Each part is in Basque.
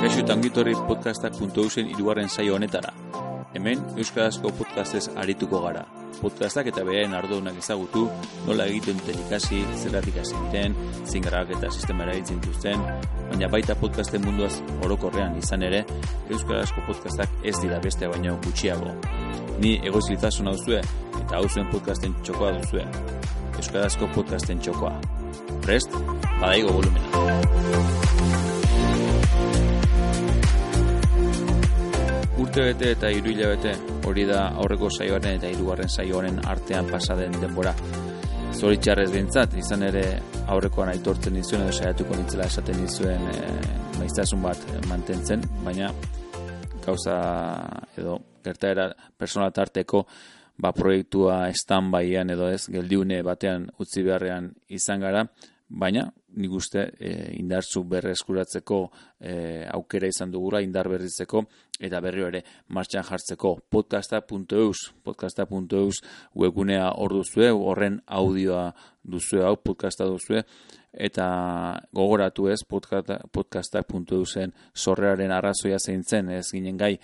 Kaixo eta ongitorri podcastak.eusen irugarren saio honetara. Hemen, Euskarazko podcastez arituko gara. Podcastak eta behaen ardunak ezagutu, nola egiten duten ikasi, zerratik asinten, zingarrak eta sistemara itzen duzten, baina baita podcasten munduaz orokorrean izan ere, Euskarazko podcastak ez dira beste baino gutxiago. Ni egoziltasuna duzue eta hau zuen podcasten txokoa duzue. Euskarazko podcasten txokoa. Prest, badaigo volumena. Urte bete eta hiru hilabete hori da aurreko saioaren eta hirugarren saioaren artean pasaden denbora. Zoritxarrez bintzat, izan ere aurrekoan aitortzen dizuen edo saiatuko nintzela esaten dizuen e, maiztasun bat mantentzen, baina gauza edo gertaera personal tarteko ba proiektua standbyean edo ez geldiune batean utzi beharrean izan gara, baina nik uste e, indartzu berreskuratzeko e, aukera izan dugula indar berritzeko eta berrio ere martxan jartzeko. Podcasta.eus podcasta.eus webgunea hor duzue horren audioa duzue hau podcasta duzue eta gogoratu ez podcasta.eusen sorrearen arrazoia zeintzen ez ginen gai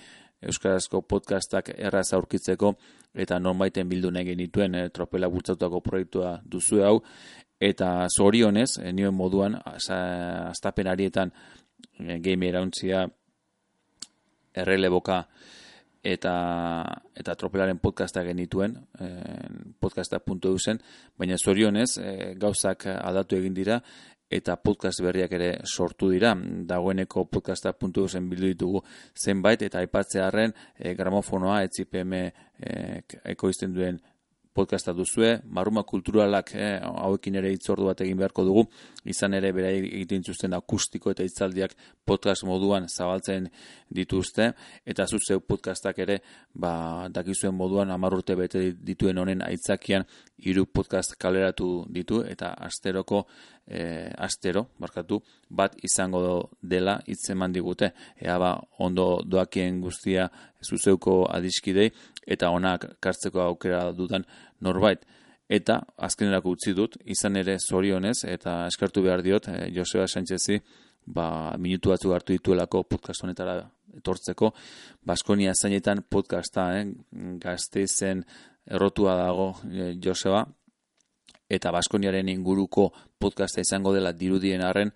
Euskarazko podcastak erraz aurkitzeko eta normaiten bildu nahi genituen e, tropela bultzatutako proiektua duzu hau. Eta zorionez, e, nioen moduan, astapen arietan e, game erauntzia erreleboka eta eta tropelaren podcasta genituen e, podcasta.eu zen, baina zorionez e, gauzak aldatu egin dira eta podcast berriak ere sortu dira. Dagoeneko podcasta.eu zen bildu ditugu zenbait eta aipatzearen e, gramofonoa etzipm e, ekoizten duen podcasta duzue, marruma kulturalak eh, hauekin ere itzordu bat egin beharko dugu, izan ere bera egiten zuzten akustiko eta itzaldiak podcast moduan zabaltzen dituzte, eta zuzeu podcastak ere, ba, dakizuen moduan amarrurte bete dituen honen aitzakian, hiru podcast kaleratu ditu, eta asteroko, eh, astero, barkatu, bat izango dela hitzeman digute, ea ba, ondo doakien guztia zuzeuko adiskidei, eta onak kartzeko aukera dudan norbait. Eta azkenerako utzi dut, izan ere zorionez, eta eskartu behar diot, e, Joseba Sánchezi, ba, minutu batzu hartu dituelako podcast honetara etortzeko, Baskonia zainetan podcasta, eh, gazte errotua dago e, Joseba, eta Baskoniaren inguruko podcasta izango dela dirudien arren,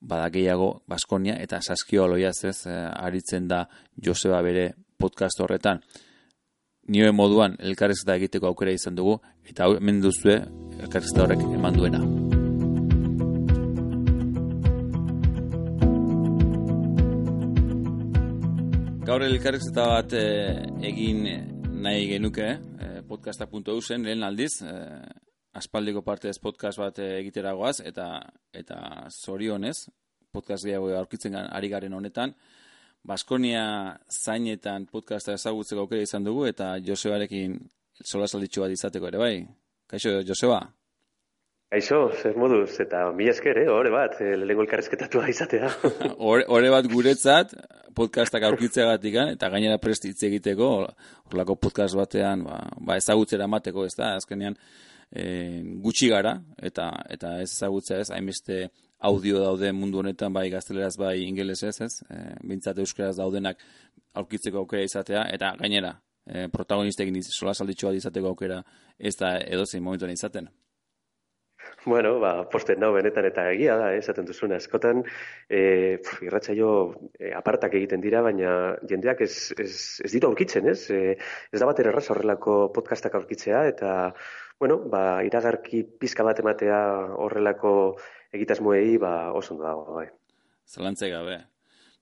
bada gehiago Baskonia, eta saskio aloiaz ez, e, aritzen da Joseba bere podcast horretan. Nioen moduan elkarrezketa egiteko aukera izan dugu, eta hemen duzue elkarrezketa horrek eman duena. Gaur elkarrezketa bat eh, egin nahi genuke, eh, podcasta.eu zen, lehen aldiz, eh, aspaldiko parte ez podcast bat eh, egiteragoaz, eta eta zorionez, podcast gehiago aurkitzen ari garen honetan, Baskonia zainetan podcasta ezagutzeko aukera izan dugu eta Josebarekin sola salditxu bat izateko ere bai. Kaixo, Joseba? Kaixo, zer moduz, eta mila esker, eh? Hore bat, eh, lehenko elkarrezketatua izatea. Hore bat guretzat, podcastak aurkitzeagatik eta gainera prest hitz egiteko, horlako podcast batean, ba, ba ezagutzera mateko, ez da, azkenean, e, gutxi gara, eta eta ez ezagutzea ez, hainbeste audio daude mundu honetan bai gazteleraz bai ingelesez, ez? E, bintzat euskaraz daudenak aurkitzeko aukera izatea eta gainera e, protagonistekin sola salditxoa izateko aukera ez da edozein momentuan izaten. Bueno, ba, posten dago benetan eta egia da, eh, esaten duzuna, eskotan, e, irratxa jo, e, apartak egiten dira, baina jendeak ez, ez, ez dira aurkitzen, ez? E, ez da bat erraz horrelako podcastak aurkitzea, eta, bueno, ba, iragarki pizka bat ematea horrelako egitasmoei ba oso dago bai. Zalantzai gabe.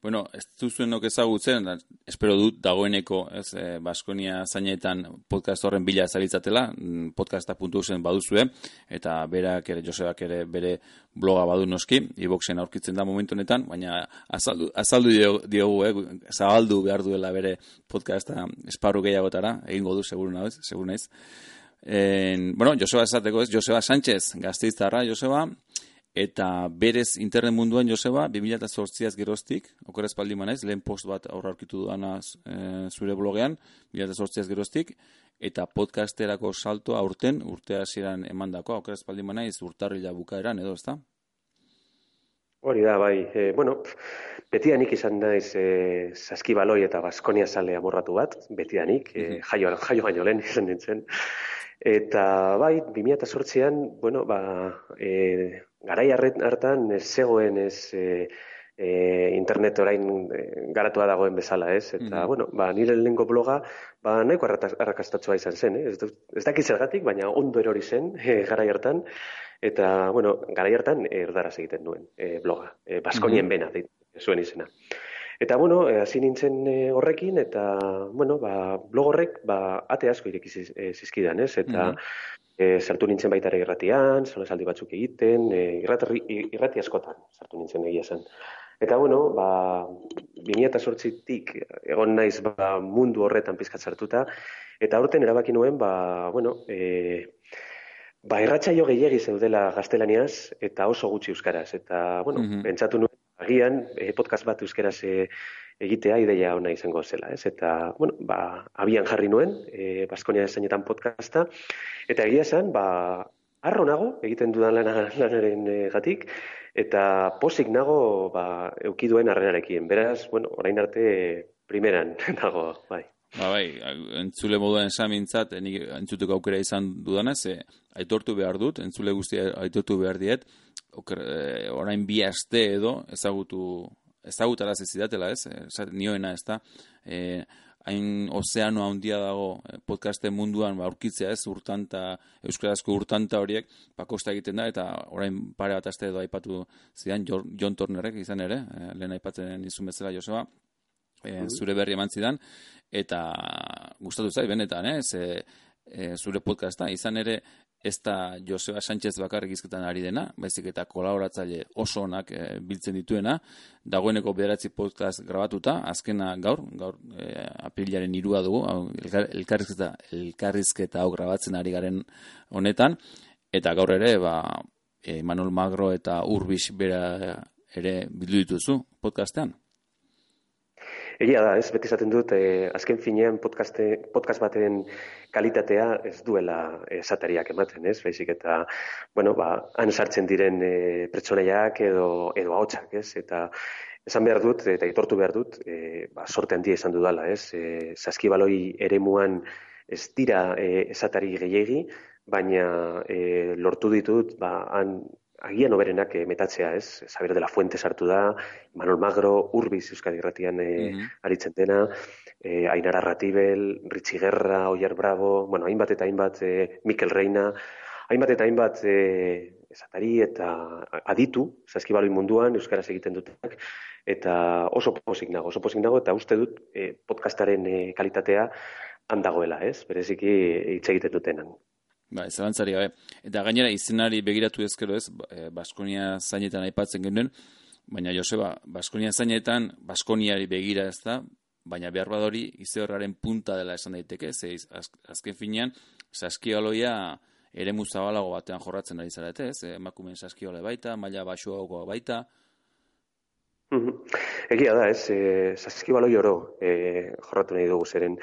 Bueno, ez duzuen nok ezagutzen, espero dut dagoeneko, ez, e, Baskonia zainetan podcast horren bila zalitzatela, mm, podcasta.usen baduzue, eta berak ere, Josebak ere bere bloga badu noski, iboxen aurkitzen da momentu honetan, baina azaldu, azaldu diogu, eh, zabaldu behar duela bere podcasta esparru gehiagotara, egingo du, seguru naiz, seguru naiz. En, bueno, Joseba esateko ez, Joseba Sánchez, gazteiztarra, Joseba, Eta berez internet munduan Joseba, 2008az geroztik, okera espaldi manaiz, lehen post bat aurra aurkitu duan e, zure blogean, 2008az geroztik, eta podcasterako salto aurten, urte hasieran emandako, okera espaldi manaiz, urtarrila bukaeran, edo, ezta? Hori da, bai. E, bueno, betianik izan naiz e, saskibaloi eta baskonia sale amorratu bat, betianik, e, jaio, jaio baino lehen izan nintzen. Eta bai, 2008an, bueno, ba, e, garai hartan ez zegoen ez e, e, internet orain e, garatua dagoen bezala, ez? Eta, mm bueno, ba, nire lehenko bloga, ba, nahiko arrakastatzua izan zen, eh? ez, ez dakit zergatik, baina ondo erori zen e, garai hartan, eta, bueno, gara hartan erdaraz egiten duen e, bloga, e, Baskonien mm -hmm. bena, zuen izena. Eta, bueno, e, hasi nintzen e, horrekin, eta, bueno, ba, blog horrek, ba, ate asko ireki zizkidan, ez? Eta, mm -hmm. sartu nintzen baita ere irratian, saldi batzuk egiten, e, irrati, irrati askotan sartu nintzen egia zen. Eta, bueno, ba, 2008-tik egon naiz ba, mundu horretan pizkat sartuta, eta horten erabaki nuen, ba, bueno, e, Ba, irratsaio gehiegi zeudela gaztelaniaz eta oso gutxi euskaraz. Eta, bueno, mm pentsatu nuen, agian, e, podcast bat euskaraz e, egitea ideia ona izango zela, ez? Eta, bueno, ba, abian jarri nuen, e, Baskonia zainetan podcasta, eta egia zen, ba, arro nago, egiten dudan lanaren e, gatik, eta posik nago, ba, eukiduen arrenarekin. Beraz, bueno, orain arte, primeran nago, bai. Ba bai, entzule moduan esamintzat, nik entzutuko aukera izan dudanez, e, aitortu behar dut, entzule guztia aitortu behar diet, oker, e, orain bi aste edo ezagutu, ezagutara zidatela ez, e, nioena ez da, e, hain ozeano handia dago e, podcasten munduan ba, urkitzea ez, urtanta, euskarazko urtanta horiek, pakosta egiten da, eta orain pare bat aste edo aipatu zidan, John Turnerrek izan ere, e, lehen aipatzen izun bezala Joseba, e, zure berri eman zidan, eta gustatu zai, benetan, eh? Ze, e, zure podcasta, izan ere, ez da Joseba Sánchez bakarrik izketan ari dena, baizik eta kolaboratzaile oso onak e, biltzen dituena, dagoeneko bederatzi podcast grabatuta, azkena gaur, gaur e, aprilaren irua dugu, elkar, elkarrizketa, elkarrizketa hau grabatzen ari garen honetan, eta gaur ere, ba, e, Manuel Magro eta Urbis bera ere bildu dituzu podcastean. Egia da, ez, beti zaten dut, eh, azken finean podcaste, podcast baten kalitatea ez duela esatariak ematen, ez, baizik eta, bueno, ba, han sartzen diren e, pertsonaiak edo, edo haotxak, ez, eta esan behar dut, eta itortu behar dut, e, ba, sorte handia izan dudala, ez, e, saskibaloi ere muan ez dira e, esatari gehiegi, baina e, lortu ditut, ba, han agian oberenak e, metatzea, ez? Saber de la Fuente sartu da, Manuel Magro, Urbiz Euskadi Irratian e, aritzen dena, e, Ainara Ratibel, Ritsi Guerra, Oier Bravo, bueno, hainbat eta hainbat e, Mikel Reina, hainbat eta hainbat e, esatari eta aditu, zaskibaloi munduan, Euskaraz egiten dutenak, eta oso posik nago, oso posik nago, eta uste dut e, podcastaren e, kalitatea handagoela, ez? Bereziki hitz egiten dutenan. Ba, ez gabe. Eta gainera izenari begiratu ezkero ez, e, Baskonia zainetan aipatzen genuen, baina Joseba, Baskonia zainetan, Baskoniari begira ez da, baina behar badori izorraren punta dela esan daiteke, ze azken finean, saskioloia ere muzabalago batean jorratzen ari zarete, ez, emakumen saskiole baita, maila basuagoa baita. Egia da, ez, e, saskibaloi oro e, jorratu nahi dugu zeren,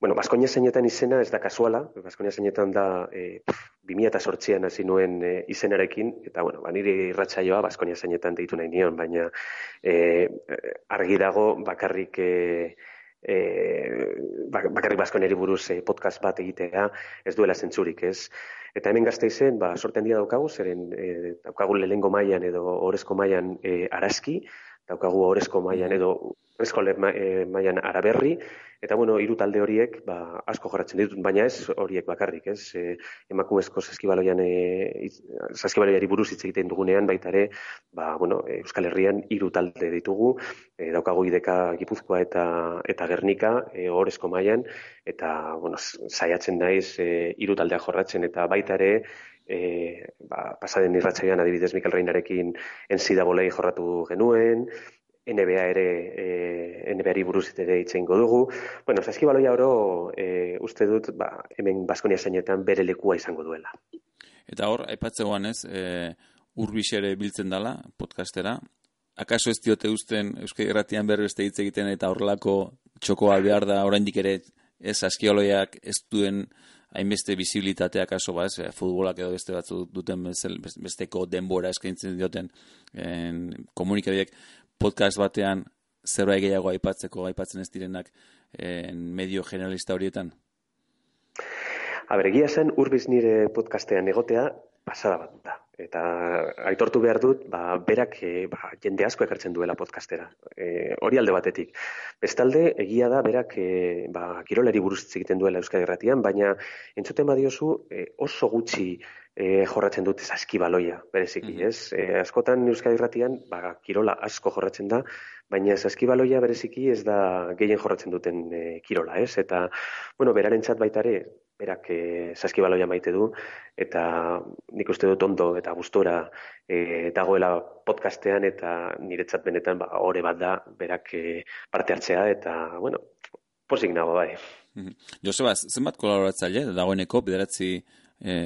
Bueno, Baskonia zeinetan izena ez da kasuala, Baskonia zeinetan da e, 2008an hasi nuen e, izenarekin, eta bueno, ba, niri irratsaioa Baskonia zeinetan deitu nahi nion, baina e, argi dago bakarrik e, e, bakarrik Baskoniari buruz e, podcast bat egitea ez duela zentzurik, ez? Eta hemen gazte izen, ba, sorten dia daukagu, zeren e, daukagu lehengo mailan edo orezko mailan e, araski, daukagu orezko mailan edo orezko e, mailan araberri, Eta bueno, hiru talde horiek ba, asko jorratzen ditut, baina ez horiek bakarrik, ez? E, emakumezko saskibaloian e, saskibaloiari buruz hitz egiten dugunean baita ere, ba, bueno, Euskal Herrian hiru talde ditugu, e, daukagu ideka Gipuzkoa eta eta Gernika, e, orezko mailan. Eta bueno, saiatzen naiz e, hiru taldea jorratzen. Eta baita ere E, ba, pasaden irratxaian adibidez Mikel Reinarekin enzida bolei jorratu genuen, NBA ere, e, NBA-ri buruz ere itxengo dugu. Bueno, saskibaloia oro, e, uste dut, ba, hemen Baskonia zainetan bere lekua izango duela. Eta hor, aipatzegoan ez, e, urbixere biltzen dela, podcastera. Akaso ez diote usten Euskal Herratian berbeste hitz egiten eta horrelako txokoa behar da oraindik ere ez askioloiak ez duen hainbeste bizibilitatea kaso ba, ez, eh, futbolak edo beste batzu duten besteko denbora eskaintzen dioten en, komunikabideak podcast batean zerbait gehiago aipatzeko aipatzen ez direnak en, medio generalista horietan? Aberegia zen, urbiz nire podcastean egotea, pasada bat da. Eta aitortu behar dut, ba, berak e, ba, jende asko ekartzen duela podcastera. E, hori alde batetik. Bestalde, egia da, berak e, ba, kirolari buruz egiten duela Euskadi Gratian, baina entzuten badiozu e, oso gutxi e, jorratzen dut saskibaloia, bereziki, mm -hmm. ez? E, askotan Euskadi Gratian, ba, kirola asko jorratzen da, baina saskibaloia bereziki ez da gehien jorratzen duten e, kirola, ez? Eta, bueno, beraren txat baitare, berak e, saskibaloia maite du, eta nik uste dut ondo eta gustora e, dagoela podcastean, eta niretzat benetan ba, ore bat da berak e, parte hartzea, eta, bueno, posik nago bai. Joseba, zenbat kolaboratzaile dagoeneko, bederatzi e,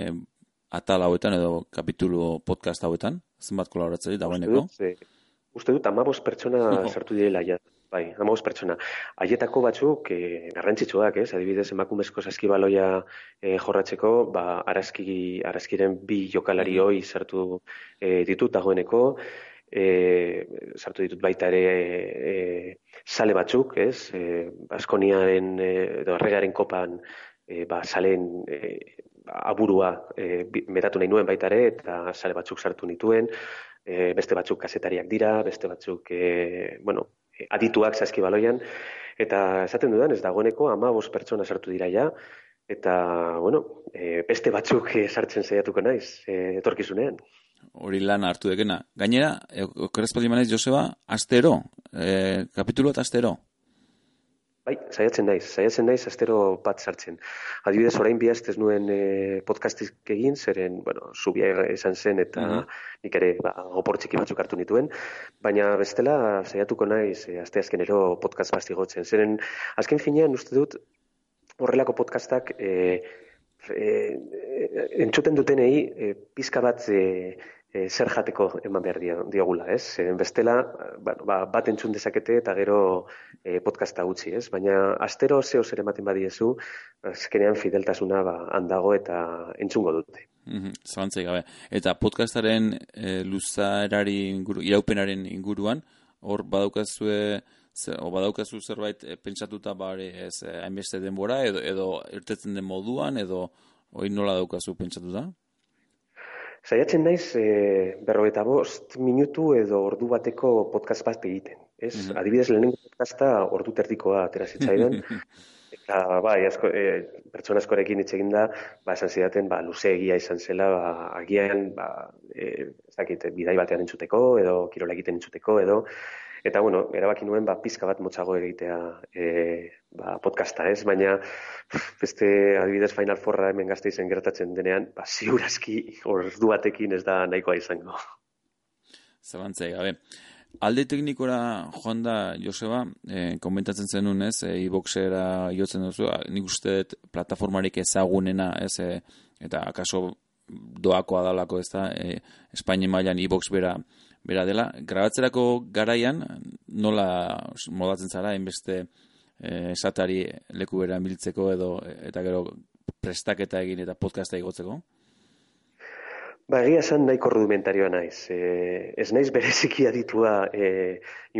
atal hauetan edo kapitulu podcast hauetan, zenbat kolaboratzaile dagoeneko? Uste dut, e, uste dut amabos pertsona sartu direla ja. Bai, amagoz pertsona. Aietako batzuk e, garrantzitsuak, ez? Adibidez, emakumezko saskibaloia e, jorratzeko, ba, arazki, arazkiren bi jokalari hoi sartu e, ditut dagoeneko, e, sartu ditut baita ere e, sale batzuk, ez? E, Baskoniaren, e, edo arregaren kopan, e, ba, salen e, aburua e, metatu nahi nuen baita ere, eta sale batzuk sartu nituen, e, beste batzuk kasetariak dira, beste batzuk, e, bueno, adituak saskibaloian, eta esaten dudan, ez dagoeneko ama bost pertsona sartu dira ja, eta, bueno, e, beste batzuk e, sartzen zeiatuko naiz, e, etorkizunean. Hori lan hartu dekena. Gainera, okorrezpaldi manez, Joseba, astero, e, kapitulo eta astero. Bai, saiatzen naiz, saiatzen naiz astero bat sartzen. Adibidez, orain bi ez nuen e, podcastik egin, zeren, bueno, subia izan zen eta mm -hmm. nik ere ba, opor txiki batzuk hartu nituen, baina bestela saiatuko naiz e, aste azkenero podcast basti gotzen. Zeren, azken finean uste dut, horrelako podcastak e, e, entzuten dutenei e, pizka bat e, e, zer jateko eman behar diogula, ez? E, bestela, ba, ba, bat entzun dezakete eta gero e, podcasta utzi, ez? Baina astero zeo zer ematen badiezu, azkenean fideltasuna ba, handago eta entzungo dute. Mm -hmm, gabe. Eta podcastaren e, luzarari inguru, iraupenaren inguruan, hor badaukazue o badaukazu zerbait e, pentsatuta bare ez hainbeste denbora edo edo irtetzen den moduan edo hori nola daukazu pentsatuta? Saiatzen naiz, e, berroeta bost minutu edo ordu bateko podcast bat egiten. Ez? Mm -hmm. Adibidez, lehenengo podcasta ordu tertikoa atera zitzaidan. eta, bai, asko, e, pertsona askorekin hitz da, ba, esan zidaten, ba, luze egia izan zela, ba, agian, ba, e, ez dakit, bidai batean entzuteko, edo kirola egiten entzuteko, edo, Eta, bueno, erabaki nuen, ba, pizka bat motxago egitea e, ba, podcasta, ez? Baina, beste adibidez Final Forra hemen gazte izen gertatzen denean, ba, ziurazki ordu batekin ez da nahikoa izango. Zabantzai, gabe. Alde teknikora joan da, Joseba, e, komentatzen zenun, ez, e, iboxera jotzen duzu, nik uste plataformarik ezagunena, ez, e, eta akaso doakoa dalako, ez da, e, Espainia mailan ibox bera bera dela, grabatzerako garaian, nola modatzen zara, enbeste eh, esatari leku bera miltzeko edo, eta gero prestaketa egin eta podcasta igotzeko? Ba, egia esan nahiko rudimentarioa naiz. E, ez naiz bereziki aditua e,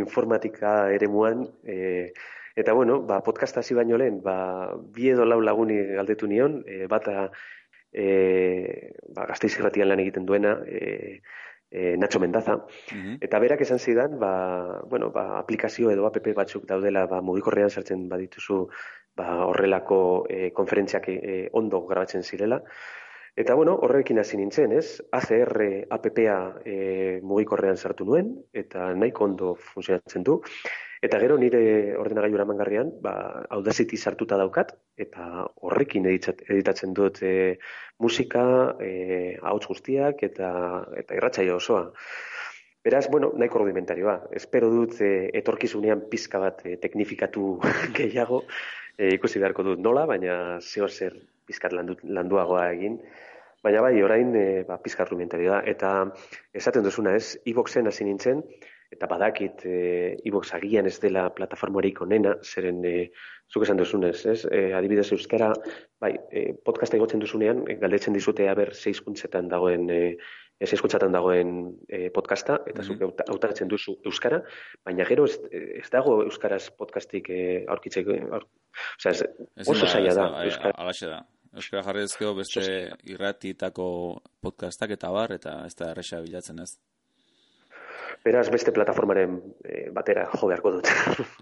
informatika ere muan, e, eta bueno, ba, podcasta hasi baino lehen, ba, bi edo lau laguni galdetu nion, e, bata e, ba, gazteiz lan egiten duena, e, e, Nacho Mendaza, eta berak esan zidan, ba, bueno, ba, aplikazio edo app batzuk daudela ba, mugikorrean sartzen badituzu ba, horrelako e, konferentziak e, ondo grabatzen zirela. Eta bueno, horrekin hasi nintzen, ez? ACR APPa e, mugikorrean sartu nuen, eta nahiko ondo funtzionatzen du. Eta gero nire ordenagailu eramangarrian, ba, Audacity sartuta daukat, eta horrekin editatzen dut e, musika, e, ahots guztiak, eta, eta irratsaio osoa. Beraz, bueno, nahiko rudimentarioa. Espero dut e, etorkizunean pizka bat e, teknifikatu gehiago, e, ikusi beharko dut nola, baina zehor zer pizkat landu, landuagoa egin. Baina bai, orain e, ba, pizkat rudimentarioa. Eta esaten duzuna ez, e hasi nintzen, eta badakit e, ibox agian ez dela plataformarik onena, zeren e, zuk esan duzunez, ez? E, adibidez euskara, bai, e, podcasta egotzen duzunean, e, galdetzen dizute aber seizkuntzetan dagoen e, ez eskutzatan dagoen e, podcasta, eta mm -hmm. zuk hautatzen duzu euskara, baina gero ez, ez dago euskaraz podcastik e, aurkitzeko, aur, oza, ez, oso zaila da. Euskara. da. Euskara jarri ezkeo beste irratitako podcastak eta bar, eta ez da erresa bilatzen ez. Beraz, beste plataformaren e, batera jo beharko dut.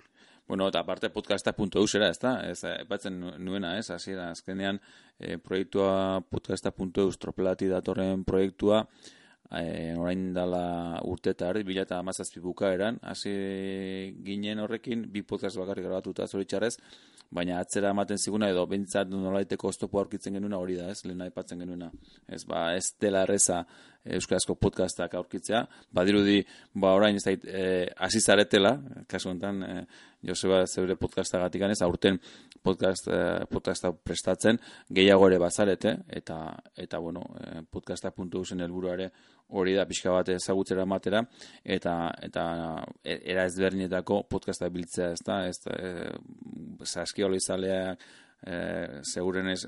bueno, eta aparte podcasta.eu zera, ez da? Ez, batzen nuena, ez? Hasiera azkenean, e, proiektua podcasta.eu tropelati datorren proiektua, e, orain dala urte eta erdi, bila eta amazazpi bukaeran, hasi ginen horrekin, bi podcast bakarrik grabatuta zoritxarrez, baina atzera ematen ziguna edo bintzat nolaiteko oztopo aurkitzen genuna hori da, ez, lehen aipatzen genuna. Ez, ba, ez dela erreza euskarazko podcastak aurkitzea, badirudi, ba, orain ez dait, e, azizaretela, kasu honetan, e, Joseba zeure podcastagatik ez, aurten podcast, e, podcasta prestatzen, gehiago ere bazarete, eta, eta bueno, e, podcasta.u zen helburuare hori da pixka bat ezagutzera matera, eta, eta era ezberdinetako podcasta biltzea, ez da, ez e, eskiolo izaleak e, segurenez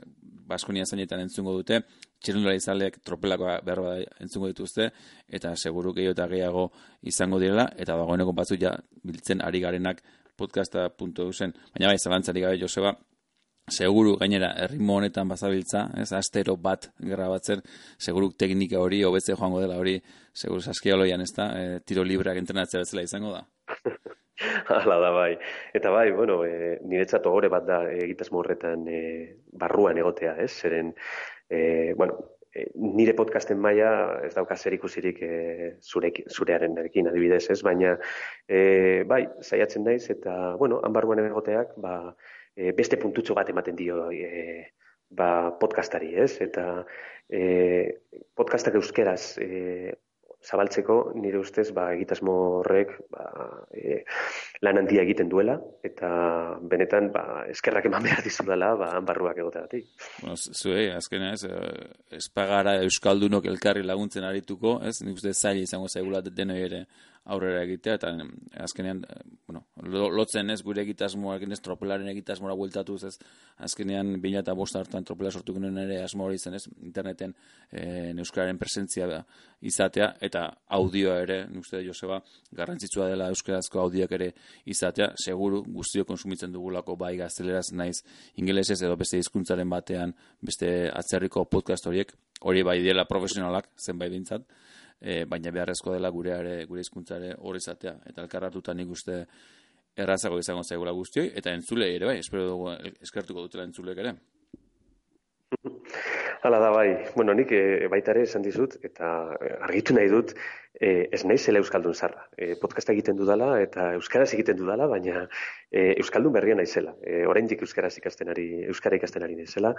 Baskonia zainetan entzungo dute, txirundula izaleak tropelako behar entzungo dituzte, eta seguru gehiago eta gehiago izango direla, eta dagoeneko batzu ja biltzen ari garenak podcasta.eu zen. Baina bai, zalantzari gabe, Joseba, seguru gainera erritmo honetan bazabiltza, ez, astero bat grabatzen, seguru teknika hori, hobetze joango dela hori, seguru saskioloian ez da, e, tiro libreak entrenatzea bezala izango da. Hala da bai. Eta bai, bueno, e, niretzat ogore bat da egitasmo horretan e, barruan egotea, ez? Zeren, e, bueno, e, nire podcasten maila ez dauka zer ikusirik e, zurek, zurearen erekin adibidez, ez? Baina, e, bai, saiatzen naiz eta, bueno, han barruan egoteak, ba, e, beste puntutxo bat ematen dio e, ba, podcastari, ez? Eta e, podcastak euskeraz e, zabaltzeko nire ustez ba egitasmo horrek ba, e, lan handia egiten duela eta benetan ba eskerrak eman behar dizudala ba barruak egoteagatik. Bueno, zue azkena ez espagara euskaldunok elkarri laguntzen arituko, ez? Nik uste zaila izango zaigula denoi ere aurrera egitea, eta azkenean, eh, bueno, lotzen ez gure egitasmoak, ez tropelaren egitasmora bueltatuz, ez azkenean bila eta bosta hartan tropela sortu genuen ere asmo hori zen, ez interneten e, euskararen presentzia izatea, eta audioa ere, uste Joseba, garrantzitsua dela euskarazko audioak ere izatea, seguru guztio konsumitzen dugulako bai gazteleraz naiz ingelesez edo beste hizkuntzaren batean, beste atzerriko podcast horiek, hori bai dela profesionalak, zenbait bintzat, e, baina beharrezko dela gure are, gure hizkuntzare hori izatea. Eta elkarratuta nik uste errazago izango zaigula guztioi eta entzule ere bai espero dugu eskertuko dutela entzulek ere Hala da bai, bueno, nik e, baita ere esan dizut, eta eh, argitu nahi dut, e, ez nahi zela Euskaldun zarra. E, podcasta egiten dudala, eta Euskaraz egiten dudala, baina e, Euskaldun berria nahi zela. E, oraindik Euskaraz ikasten ari, Euskara ikasten ari nahi zela.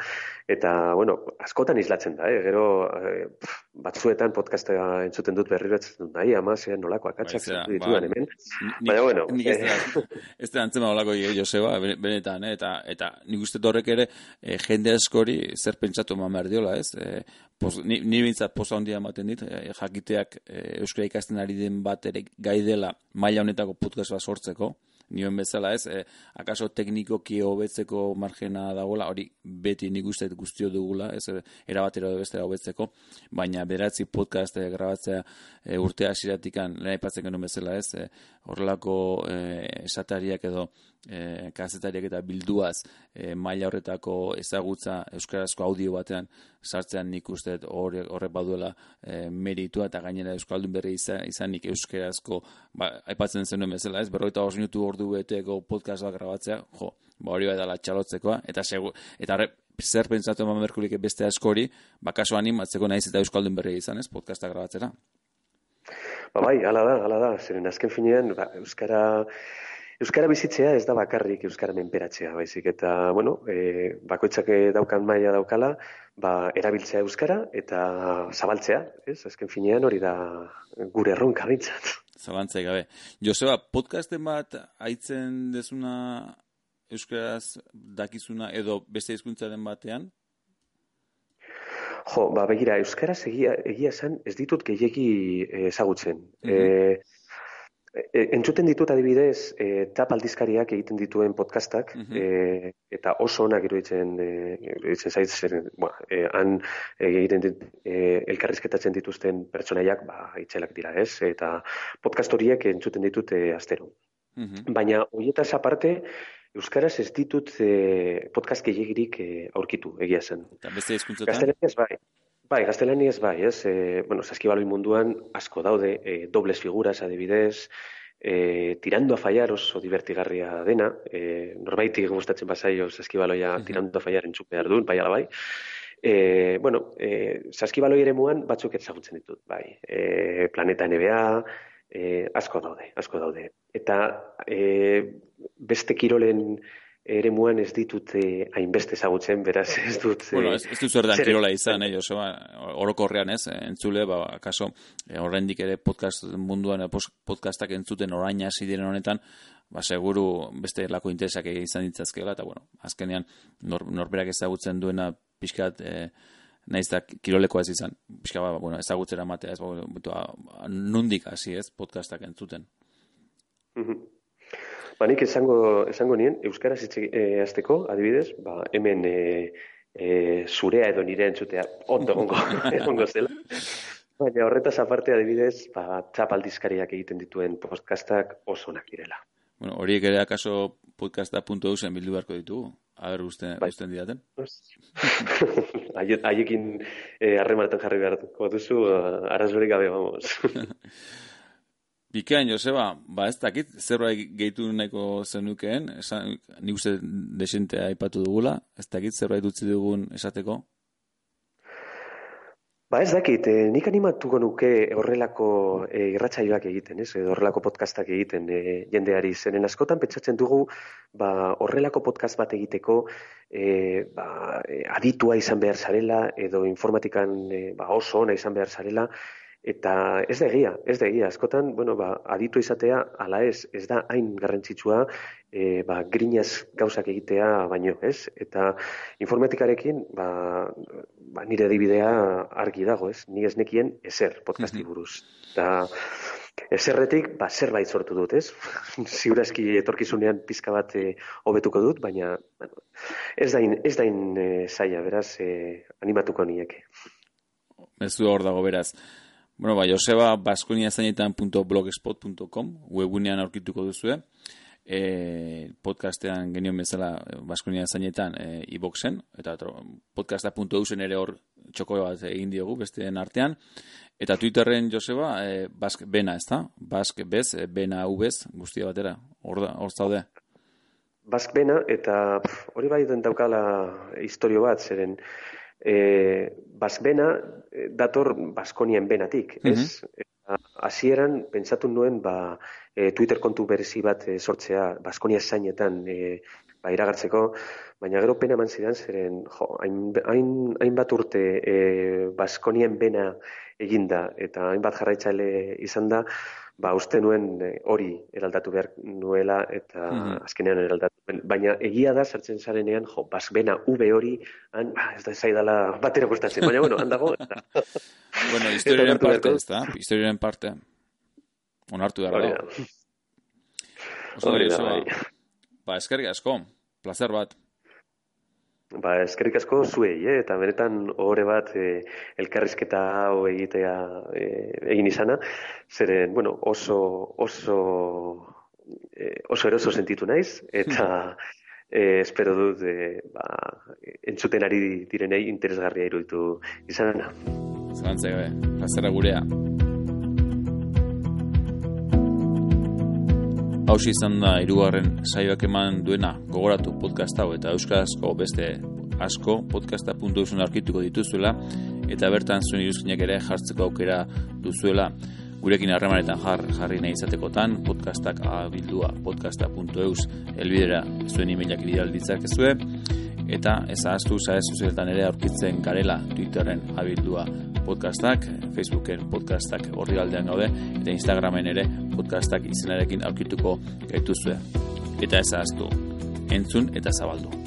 Eta, bueno, askotan izlatzen da, e, gero e, batzuetan podcasta entzuten dut berri dut nahi, ama, zean nolako akatsak bai, ditudan hemen. Baina, bueno. Nik ez da, ez da antzema olako Joseba, benetan, eh? eta, eta nik uste horrek ere, e, jende askori zer pentsatu eman behar diola, ez? E, pos, ni, ni posa handia ematen dit, e, jakiteak e, euskara ikasten ari den bat ere gai dela maila honetako podcast bat sortzeko, nioen bezala ez, e, akaso teknikoki hobetzeko margena dagoela, hori beti nik uste guztio dugula, ez, erabatera edo bestera hobetzeko, baina beratzi podcast e, grabatzea e, urte hasiratikan lehen aipatzen genuen bezala ez, e, horrelako e, esatariak edo e, kazetariak eta bilduaz e, maila horretako ezagutza euskarazko audio batean sartzean nik uste horrek horre baduela e, meritua eta gainera euskaldun berri izan, izanik euskarazko ba, aipatzen zenuen bezala ez, berroita hor minutu ordu beteko podcast bat grabatzea, jo, ba hori dela txalotzekoa, eta segu, eta arre, zer pentsatu eman berkulik beste askori, bakaso animatzeko naiz eta euskaldun berri izan ez, podcasta grabatzera. Ba bai, ala da, ala da, zeren azken finean, ba, euskara, Euskara bizitzea ez da bakarrik Euskara menperatzea, baizik, eta, bueno, e, bakoitzak daukan maila daukala, ba, erabiltzea Euskara eta zabaltzea, ez? Azken finean hori da gure erronka bintzat. Zabantzea gabe. Joseba, podcasten bat haitzen dezuna Euskaraz dakizuna edo beste hizkuntzaren batean? Jo, ba, begira, Euskaraz egia, egia esan ez ditut gehiagi ezagutzen. Mm -hmm. E, entzuten ditut adibidez, e, tap aldizkariak egiten dituen podcastak, e, eta oso onak iruditzen, e, iruditzen zait, zer, bueno, e, han egiten dit, e, elkarrizketatzen dituzten pertsonaiak, ba, itxelak dira, ez? Eta podcast horiek entzuten ditut e, astero. Baina, horietaz aparte, Euskaraz ez ditut e, podcast gehiagirik e, aurkitu, egia zen. Eta beste ez bai. Bai, gaztelaniaz bai, ez? E, bueno, saskibaloi munduan asko daude, e, dobles figuras adibidez, e, tirando a fallar oso divertigarria dena, e, norbaiti gustatzen bazaio saskibaloia tirando a fallar entzuk behar duen, bai bai. E, bueno, e, saskibaloi ere muan batzuk ezagutzen ditut, bai. E, planeta NBA, e, asko daude, asko daude. Eta e, beste kirolen ere muan ez ditut hainbeste ezagutzen, beraz ez dut... Bueno, ez, ez dut zer kirola izan, eh, Joseba, orokorrean ez, entzule, ba, akaso, e, horrendik ere podcast munduan, e, podcastak entzuten orain hasi diren honetan, ba, seguru beste lako interesak izan ditzazkela, eta bueno, azkenean nor, norberak ezagutzen duena pixkat, e, naiz da kiroleko ez izan, pixka, ba, bueno, ezagutzera matea, ez, ba, nundik hasi ez, podcastak entzuten. Mm Ba, nik esango, esango nien, Euskaraz hitz e, azteko, adibidez, ba, hemen e, e, zurea edo nire entzutea ondo ongo, ongo zela. Baina horretaz aparte adibidez, ba, txapaldizkariak egiten dituen podcastak oso onak direla. Bueno, horiek ere akaso podcasta.eu zen bildu beharko ditugu. Aber, usten, bai. usten didaten? Haiekin harremanetan jarri beharko duzu, arazorik gabe, vamos. Bikean, Joseba, ba ez dakit, zerbait gehitu nahiko zenukeen, esan, ni uste desentea aipatu dugula, ez dakit zerbait utzi dugun esateko? Ba ez dakit, eh, nik animatuko nuke horrelako eh, irratsaioak egiten, ez? horrelako podcastak egiten eh, jendeari zenen askotan pentsatzen dugu ba, horrelako podcast bat egiteko eh, ba, aditua izan behar zarela edo informatikan eh, ba, oso ona izan behar zarela Eta ez da egia, ez da egia. Askotan, bueno, ba, aditu izatea, ala ez, ez da hain garrantzitsua, e, ba, grinaz gauzak egitea baino, ez? Eta informatikarekin, ba, ba, nire dibidea argi dago, ez? Ni ez nekien ezer podcasti buruz. Eta ezerretik, ba, zerbait sortu dut, ez? Ziurazki etorkizunean pizka bat e, hobetuko dut, baina bueno, ez da in, ez da in, e, zaila, beraz, e, animatuko nieke. Ez du hor dago, beraz. Bueno, ba, Joseba baskoniazainetan.blogspot.com webunean aurkituko duzue. E, podcastean genion bezala Baskonia zainetan e, iboxen, eta podcasta.eusen ere hor txoko bat egin diogu besteen artean. Eta Twitterren Joseba, e, Bask Bena, ez da? Bask Bez, e, Bena Ubez, guztia batera, hor, hor zaude. Bask Bena, eta hori bai den daukala historio bat, zeren e, bazbena e, dator Baskonien benatik, mm ez? Hasieran pentsatu nuen ba, e, Twitter kontu berezi bat e, sortzea Baskonia zainetan e, ba, iragartzeko, baina gero pena eman zidan zeren jo, hain, hain, hainbat urte e, Baskonien bena eginda eta hainbat jarraitzaile izan da, ba, uste nuen eh, hori eraldatu behar nuela eta mm azkenean eraldatu. Baina egia da, sartzen zarenean, jo, basbena ube hori, han, ba, ez da zaidala batera gustatzen, baina bueno, handago. Eta... bueno, historiaren parte, ez da? Historiaren parte. Onartu da, bai. Ba, eskerrik asko, placer bat. Ba, eskerrik asko zuei, eh? eta beretan ohore bat eh, elkarrizketa hau egitea eh, egin izana, zeren, bueno, oso, oso, eh, oso eroso sentitu naiz, eta eh, espero dut eh, ba, entzuten ari direnei interesgarria iruditu izana. Zalantzea, plazera gurea. Hau izan da irugarren saioak eman duena. Gogoratu podcast hau eta euskarazko beste asko podcasta.eusen arkituko dituzuela eta bertan zuen iruzkinak ere jartzeko aukera duzuela. Gurekin harremanetan jar, jarri nahi izatekotan podcastak abildua podcasta.eus elbidera zuen emailak ideal ditzakezue. Eta ez ahaztu zaez sozialetan ere aurkitzen garela Twitterren abildua podcastak, Facebooken podcastak horri gaude, eta Instagramen ere podcastak izenarekin aurkituko gaituzue. Eta ez ahaztu, entzun eta zabaldu.